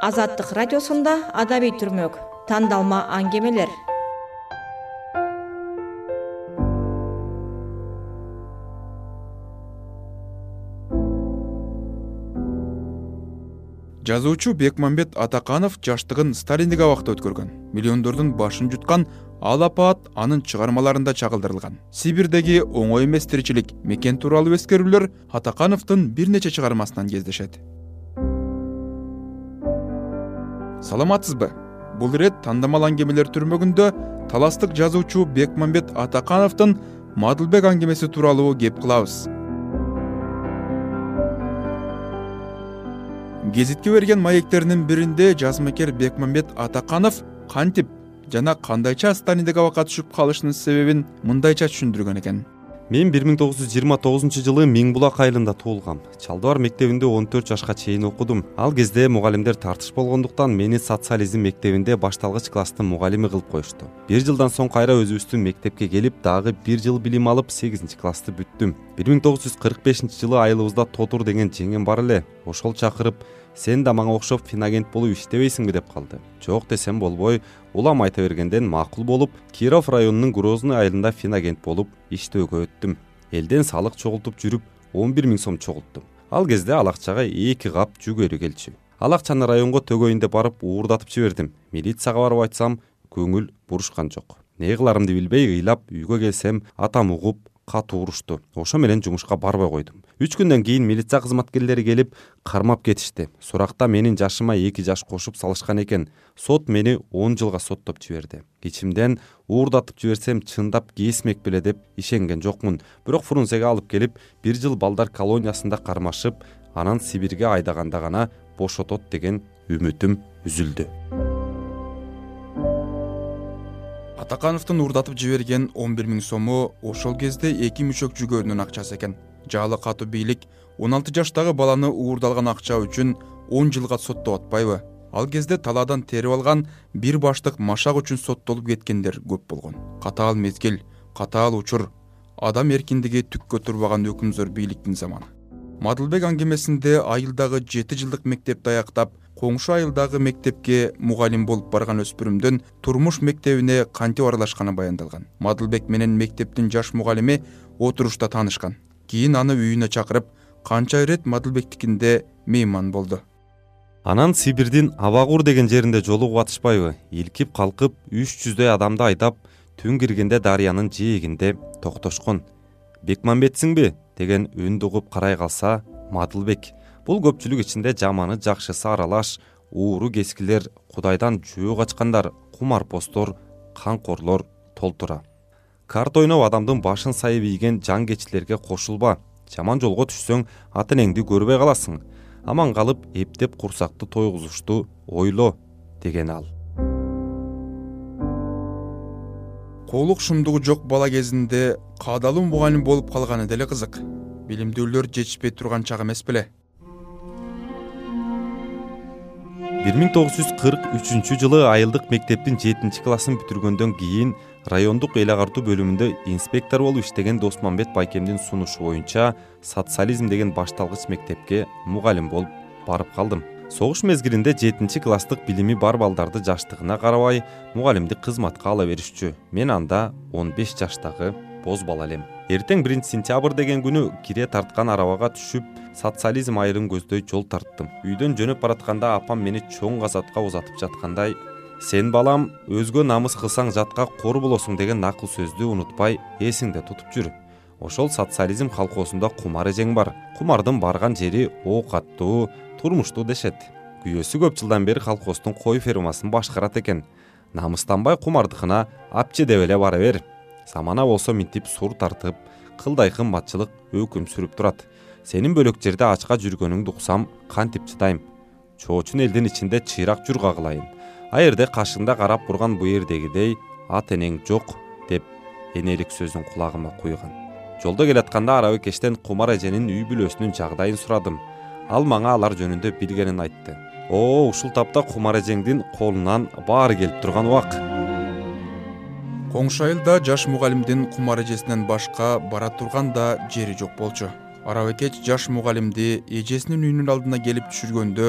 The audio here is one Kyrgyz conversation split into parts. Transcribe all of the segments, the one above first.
азаттык радиосунда адабий түрмөк тандалма аңгемелер. Жазуучу бекмамбет атаканов жаштыгын сталиндик абакта өткөргөн. Миллиондордун башын жуткан ал апаат анын чыгармаларында чагылдырылган. Сибирдеги оңой эмес тиричилик мекен тууралуу эскерүүлөр атакановдун бир нече чыгармасынан кездешет саламатсызбы? Бул ирет тандамал аңгемелер түрмөгүндө таластык жазуучу бекмамбет атакановдун мадылбек аңгемеси тууралуу кеп кылабыз. Гезитке берген маектеринин биринде жазмакер бекмамбет атаканов кантип жана кандайча сталиндик абакка түшүп калышынын себебин мындайча түшүндүргөн экен мен бир миң тогуз жүз жыйырма тогузунчу жылы миң булак айылында туулгам. Чал дубар мектебинде он төрт жашка чейин окудум. Ал кезде мугалимдер тартыш болгондуктан мени социализм мектебинде башталгыч класстын мугалими кылып коюшту. Бир жылдан соң кайра өзүбүздүн мектепке келип дагы бир жыл билим алып сегизинчи классты бүттүм. Бир миң тогуз жүз кырк бешинчи жылы айылыбызда тотур деген жеңем бар эле. Ошол чакырып сен да мага окшоп финагент болуп иштебейсиңби деп калды. Жок десем болбой улам айта бергенден макул болуп киров районунун грозный айылында финагент болуп иштөөгө өттүм. Элден салык чогултуп жүрүп он бир миң сом чогулттум. Ал кезде ал акчага эки кап жүгөрү келчү. Ал акчаны районго төгөйүн деп барып уурдатып жибердим. Милицияга барып айтсам көңүл бурушкан жок. Эмне кыларымды билбей ыйлап үйгө келсем атам угуп катуу урушту. Ошо менен жумушка барбай койдум. Үч күндөн кийин милиция кызматкерлери келип кармап кетишти. Суракта менин жашыма эки жаш кошуп салышкан экен. Сот мени он жылга соттоп жиберди. Ичимден уурдатып жиберсем чындап кесмек беле деп ишенген жокмун. Бирок фрунзеге алып келип бир жыл балдар колониясында кармашып анан сибирге айдаганда гана бошотот деген үмүтүм үзүлдү атакановдун уурдатып жиберген он бир миң сому ошол кезде эки мүшөк жүгөрүнүн акчасы экен. Жаалы катуу бийлик он алты жаштагы баланы уурдалган акча үчүн он жылга соттоп атпайбы. Ал кезде талаадан терип алган бир баштык машак үчүн соттолуп кеткендер көп болгон. Катаал мезгил катаал учур адам эркиндиги түккө турбаган өкүмзөр бийликтин заманы. Мадылбек аңгемесинде айылдагы жети жылдык мектепти аяктап коңшу айылдагы мектепке мугалим болуп барган өспүрүмдүн турмуш мектебине кантип аралашканы баяндалган. Мадылбек менен мектептин жаш мугалими отурушта таанышкан. Кийин аны үйүнө чакырып канча ирет мадылбектикинде мейман болду. Анан сибирдин абагур деген жеринде жолугуп атышпайбы илкип калкып үч жүздөй адамды айдап түн киргенде дарыянын жээгинде токтошкон. Бекмамбетсиңби? деген үндү угуп карай калса мадылбек бул көпчүлүк ичинде жаманы жакшысы аралаш ууру кескилер кудайдан жөө качкандар кумарпоздор канкорлор толтура. Карта ойноп адамдын башын сайып ийген жангечилерге кошулба. Жаман жолго түшсөң ата энеңди көрбөй каласың. Аман калып эптеп курсакты тойгузушту ойло деген ал. Коолук шумдугу жок бала кезинде каадалуу мугалим болуп калганы деле кызык. Билимдүүлөр жетишпей турган чак эмес беле бир миң тогуз жүз кырк үчүнчү жылы айылдык мектептин жетинчи классын бүтүргөндөн кийин райондук эл агартуу бөлүмүндө инспектор болуп иштеген досмамбет байкемдин сунушу боюнча социализм деген башталгыч мектепке мугалим болуп барып калдым. Согуш мезгилинде жетинчи класстык билими бар балдарды жаштыгына карабай мугалимдик кызматка ала беришчү. Мен анда он беш жаштагы боз бала элем. Эртең биринчи сентябрь деген күнү кире тарткан арабага түшүп социализм айырын көздөй жол тарттым. Үйдөн жөнөп баратканда апам мени чоң казатка узатып жаткандай сен балам өзгө намыс кылсаң жатка кор болосуң деген накыл сөздү унутпай эсиңде тутуп жүр ошол социализм колхозунда кумар эжең бар. Кумардын барган жери оокаттуу турмуштуу дешет. Күйөөсү көп жылдан бери колхоздун кой фермасын башкарат экен. Намыстанбай кумардыкына апчы деп эле бара бер замана болсо минтип сур тартып кылдай кымбатчылык өкүм сүрүп турат. Сенин бөлөк жерде ачка жүргөнүңдү уксам кантип чыдайм чоочун элдин ичинде чыйрак журга кылайын. А эрде кашыңда карап турган бу жердегидей ата энең жок деп энелик сөзүн кулагыма куйган. Жолдо келатканда арабы кештен кумар эженин үй бүлөсүнүн жагдайын сурадым. Ал мага алар жөнүндө билгенин айтты. О ушул тапта кумар эжеңдин колунан баары келип турган убак коңшу айылда жаш мугалимдин кумар эжесинен башка бара турган да жери жок болчу. Арабекеч жаш мугалимди эжесинин үйүнүн алдына келип түшүргөндө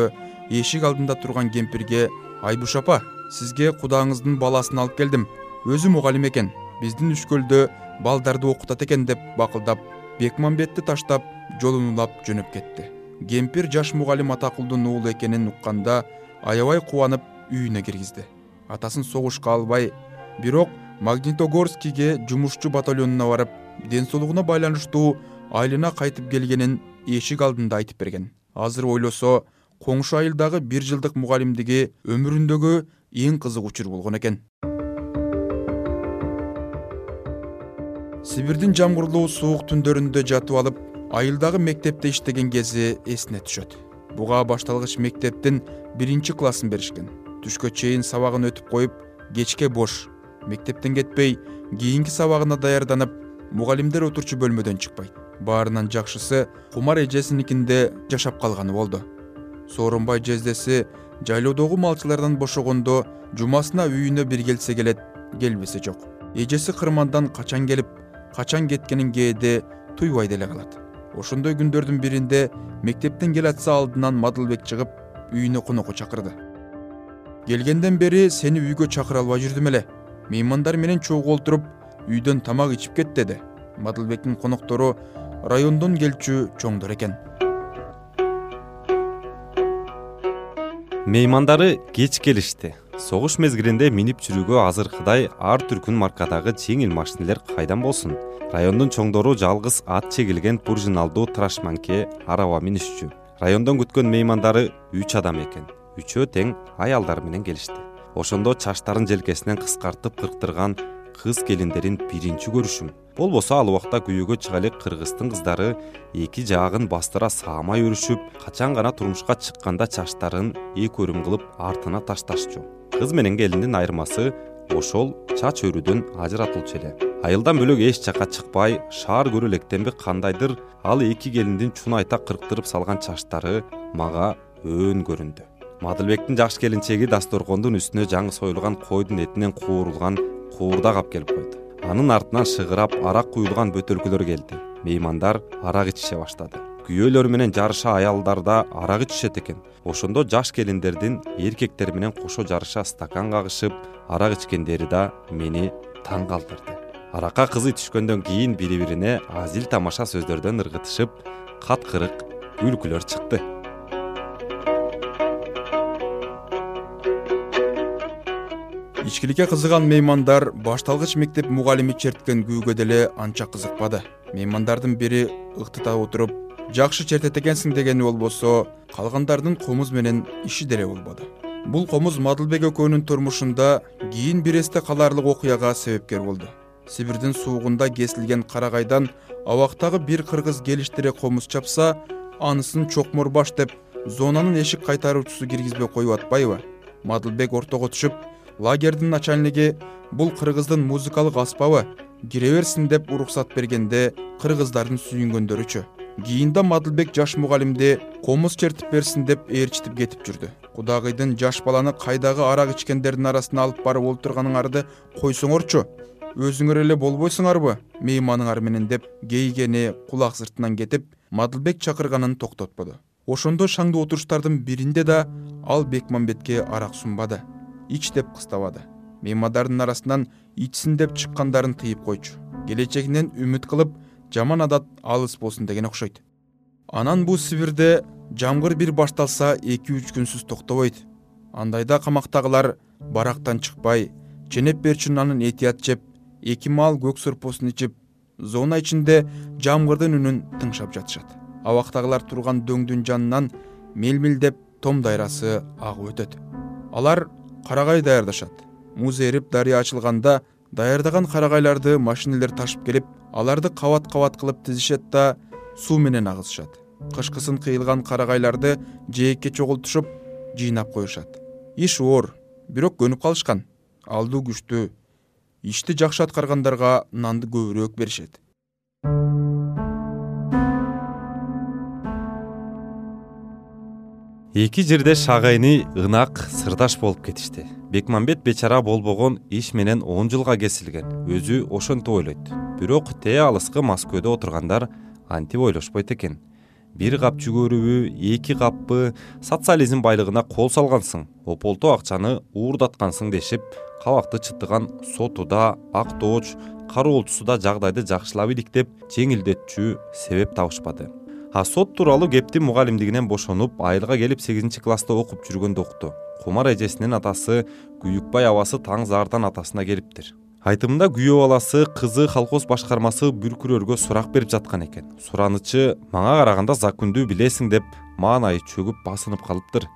эшик алдында турган кемпирге айбуш апа сизге кудаңыздын баласын алып келдим. Өзү мугалим экен. Биздин үшкөлдө балдарды окутат экен деп бакылдап бекмамбетти таштап жолун улап жөнөп кетти. Кемпир жаш мугалим атакулдун уулу экенин укканда аябай кубанып үйүнө киргизди. Атасын согушка албай бирок магнитогорскийге жумушчу батальонуна барып ден соолугуна байланыштуу айылына кайтып келгенин эшик алдында айтып берген. Азыр ойлосо коңшу айылдагы бир жылдык мугалимдиги өмүрүндөгү эң кызык учур болгон экен. Сибирдин жамгырлуу суук түндөрүндө жатып алып айылдагы мектепте иштеген кези эсине түшөт. Буга башталгыч мектептин биринчи классын беришкен. Түшкө чейин сабагын өтүп коюп кечке бош мектептен кетпей кийинки сабагына даярданып мугалимдер отурчу бөлмөдөн чыкпайт. Баарынан жакшысы кумар эжесиникинде жашап калганы болду. Сооронбай жездеси жайлоодогу малчылардан бошогондо жумасына үйүнө бир келсе келет келбесе жок. Эжеси кырмандан качан келип качан кеткенин кээде туйбай деле калат. Ошондой күндөрдүн биринде мектептен келатса алдынан мадылбек чыгып үйүнө конокко чакырды. Келгенден бери сени үйгө чакыра албай жүрдүм эле меймандар менен чогуу олтуруп үйдөн тамак ичип кет деди. Мадылбектин коноктору райондон келчү чоңдор экен. Меймандары кеч келишти. Согуш мезгилинде минип жүрүүгө азыркыдай ар түркүн маркадагы жеңил машинелер кайдан болсун? Райондун чоңдору жалгыз ат чегилген пружиналдуу трашманке араба минишчү райондон күткөн меймандары үч адам экен. Үчөө тең аялдары менен келишти ошондо чачтарын желкесинен кыскартып кырктырган кыз келиндерин биринчи көрүшүм. Болбосо ал убакта күйөөгө чыга элек кыргыздын кыздары эки жаагын бастыра саамай өрүшүп качан гана турмушка чыкканда чачтарын эки өрүм кылып артына ташташчу. Кыз менен келиндин айырмасы ошол чач өрүүдөн ажыратылчу эле. Айылдан бөлөк эч жака чыкпай шаар көрө электенби кандайдыр ал эки келиндин чунайта кырктырып салган чачтары мага өөн көрүндү мадылбектин жакшы келинчеги дасторкондун үстүнө жаңы союлган койдун этинен куурулган куурдак алып келип койду. Анын артынан шыгырап арак куюлган бөтөлкөлөр келди. Меймандар арак ичише баштады. Күйөөлөр менен жарыша аялдар да арак ичишет экен. Ошондо жаш келиндердин эркектер менен кошо жарыша стакан кагышып арак ичкендери да мени таң калтырды. Аракка кызый түшкөндөн кийин бири бирине азил тамаша сөздөрдөн ыргытышып каткырык күлкүлөр чыкты ичкиликке кызыган меймандар башталгыч мектеп мугалими черткен күүгө деле анча кызыкпады. Меймандардын бири ыктыта отуруп жакшы чертет экенсиң дегени болбосо калгандардын комуз менен иши деле болбоду. Бул комуз мадылбек экөөнүн турмушунда кийин бир эсте калаарлык окуяга себепкер болду. Сибирдин суугунда кесилген карагайдан абактагы бир кыргыз келиштире комуз чапса анысын чокмор баш деп зонанын эшик кайтаруучусу киргизбей коюп атпайбы? Мадылбек ортого түшүп лагердин начальниги бул кыргыздын музыкалык аспабы кире берсин деп уруксат бергенде кыргыздардын сүйүнгөндөрүчү. Кийин да мадылбек жаш мугалимди комуз чертип берсин деп ээрчитип кетип жүрдү. Кудагыйдын жаш баланы кайдагы арак ичкендердин арасына алып барып олтурганыңарды койсоңорчу. Өзүңөр эле болбойсуңарбы мейманыңар менен деп кейгени кулак сыртынан кетип мадылбек чакырганын токтотподу. Ошондо шаңдуу отуруштардын биринде да ал бекмамбетке арак сунбады ич деп кыстабады. Меймандардын арасынан ичсин деп чыккандарын тыйып койчу. Келечегинен үмүт кылып жаман адат алыс болсун деген окшойт. Анан бул сибирде жамгыр бир башталса эки үч күнсүз токтобойт андайда камактагылар барактан чыкпай ченеп берчү нанын этият жеп эки маал көк сорпосун ичип зона ичинде жамгырдын үнүн тыңшап жатышат. Абактагылар турган дөңдүн жанынан мелмилдеп том дайрасы агып өтөт. Алар карагай даярдашат. Муз эрип дарыя ачылганда даярдаган карагайларды машинелер ташып келип аларды кабат кабат кылып тизишет да суу менен агызышат. Кышкысын кыйылган карагайларды жээкке чогултушуп жыйнап коюшат. Иш оор бирок көнүп калышкан. Алдуу күчтүү ишти жакшы аткаргандарга нанды көбүрөөк беришет эки жерде шагайны ынак сырдаш болуп кетишти. Бекмамбет бечара болбогон иш менен он жылга кесилген. Өзү ошентип ойлойт. Бирок тээ алыскы москведо отургандар антип ойлошпойт экен. Бир кап жүгөрүбү эки каппы социализм байлыгына кол салгансың ополтоо акчаны уурдаткансың дешип кабакты чытыган соту да актооч кароолчусу да жагдайды жакшылап иликтеп жеңилдетчү себеп табышпады а сот тууралуу кепти мугалимдигинен бошонуп айылга келип сегизинчи класста окуп жүргөндө укту кумар эжесинин атасы күйүкбай абасы таң заардан атасына келиптир. Айтымында күйөө баласы кызы колхоз башкармасы бүркүрөргө сурак берип жаткан экен. Суранычы мага караганда закүндү билесиң деп маанайы чөгүп басынып калыптыр.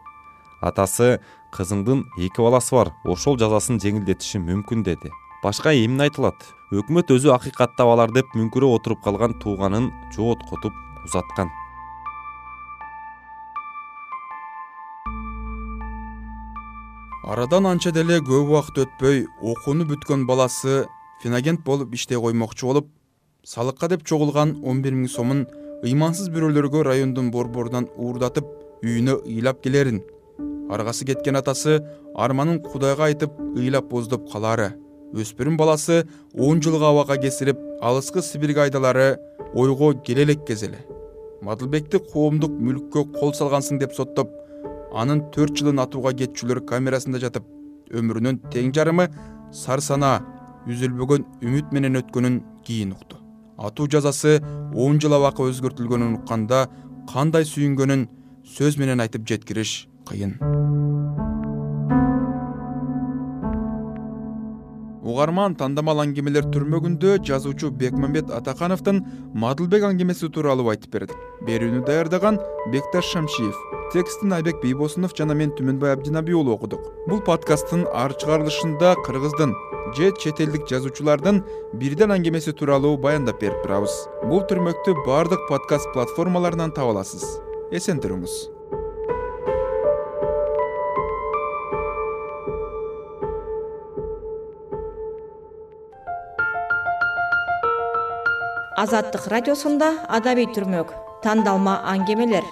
Атасы кызыңдын эки баласы бар ошол жазасын жеңилдетиши мүмкүн деди. Башка эмне айтылат? Өкмөт өзү акыйкаттап алар деп мүңкүрөп отуруп калган тууганын жооткотуп узаткан. Арадан анча деле көп убакыт өтпөй окууну бүткөн баласы финагент болуп иштей коймокчу болуп салыкка деп чогулган он бир миң сомун ыймансыз бирөөлөргө райондун борборунан уурдатып үйүнө ыйлап келерин. Аргасы кеткен атасы арманын кудайга айтып ыйлап боздоп калаары өспүрүм баласы он жылга абакка кесирип алыскы сибирге айдалаары ойго келе элеккез эле мадылбекти коомдук мүлккө кол салгансың деп соттоп анын төрт жылын атууга кетчүлөр камерасында жатып өмүрүнүн тең жарымы сар санаа үзүлбөгөн үмүт менен өткөнүн кийин укту. Атуу жазасы он жыл абакка өзгөртүлгөнүн укканда кандай сүйүнгөнүн сөз менен айтып жеткириш кыйын угарман тандамал аңгемелер түрмөгүндө жазуучу бекмамбет атакановдун мадылбек аңгемеси тууралуу айтып бердик берүүнү даярдаган бекташ шамшиев. Текстин айбек бийбосунов жана мен түмөнбай абдинаби уулу окудук. Бул подкасттын ар чыгарылышында кыргыздын же чет элдик жазуучулардын бирден аңгемеси тууралуу баяндап берип турабыз. Бул түрмөктү баардык подкаст платформаларынан таба аласыз. Эсен туруңуз азаттык радиосунда адабий түрмөк тандалма аңгемелер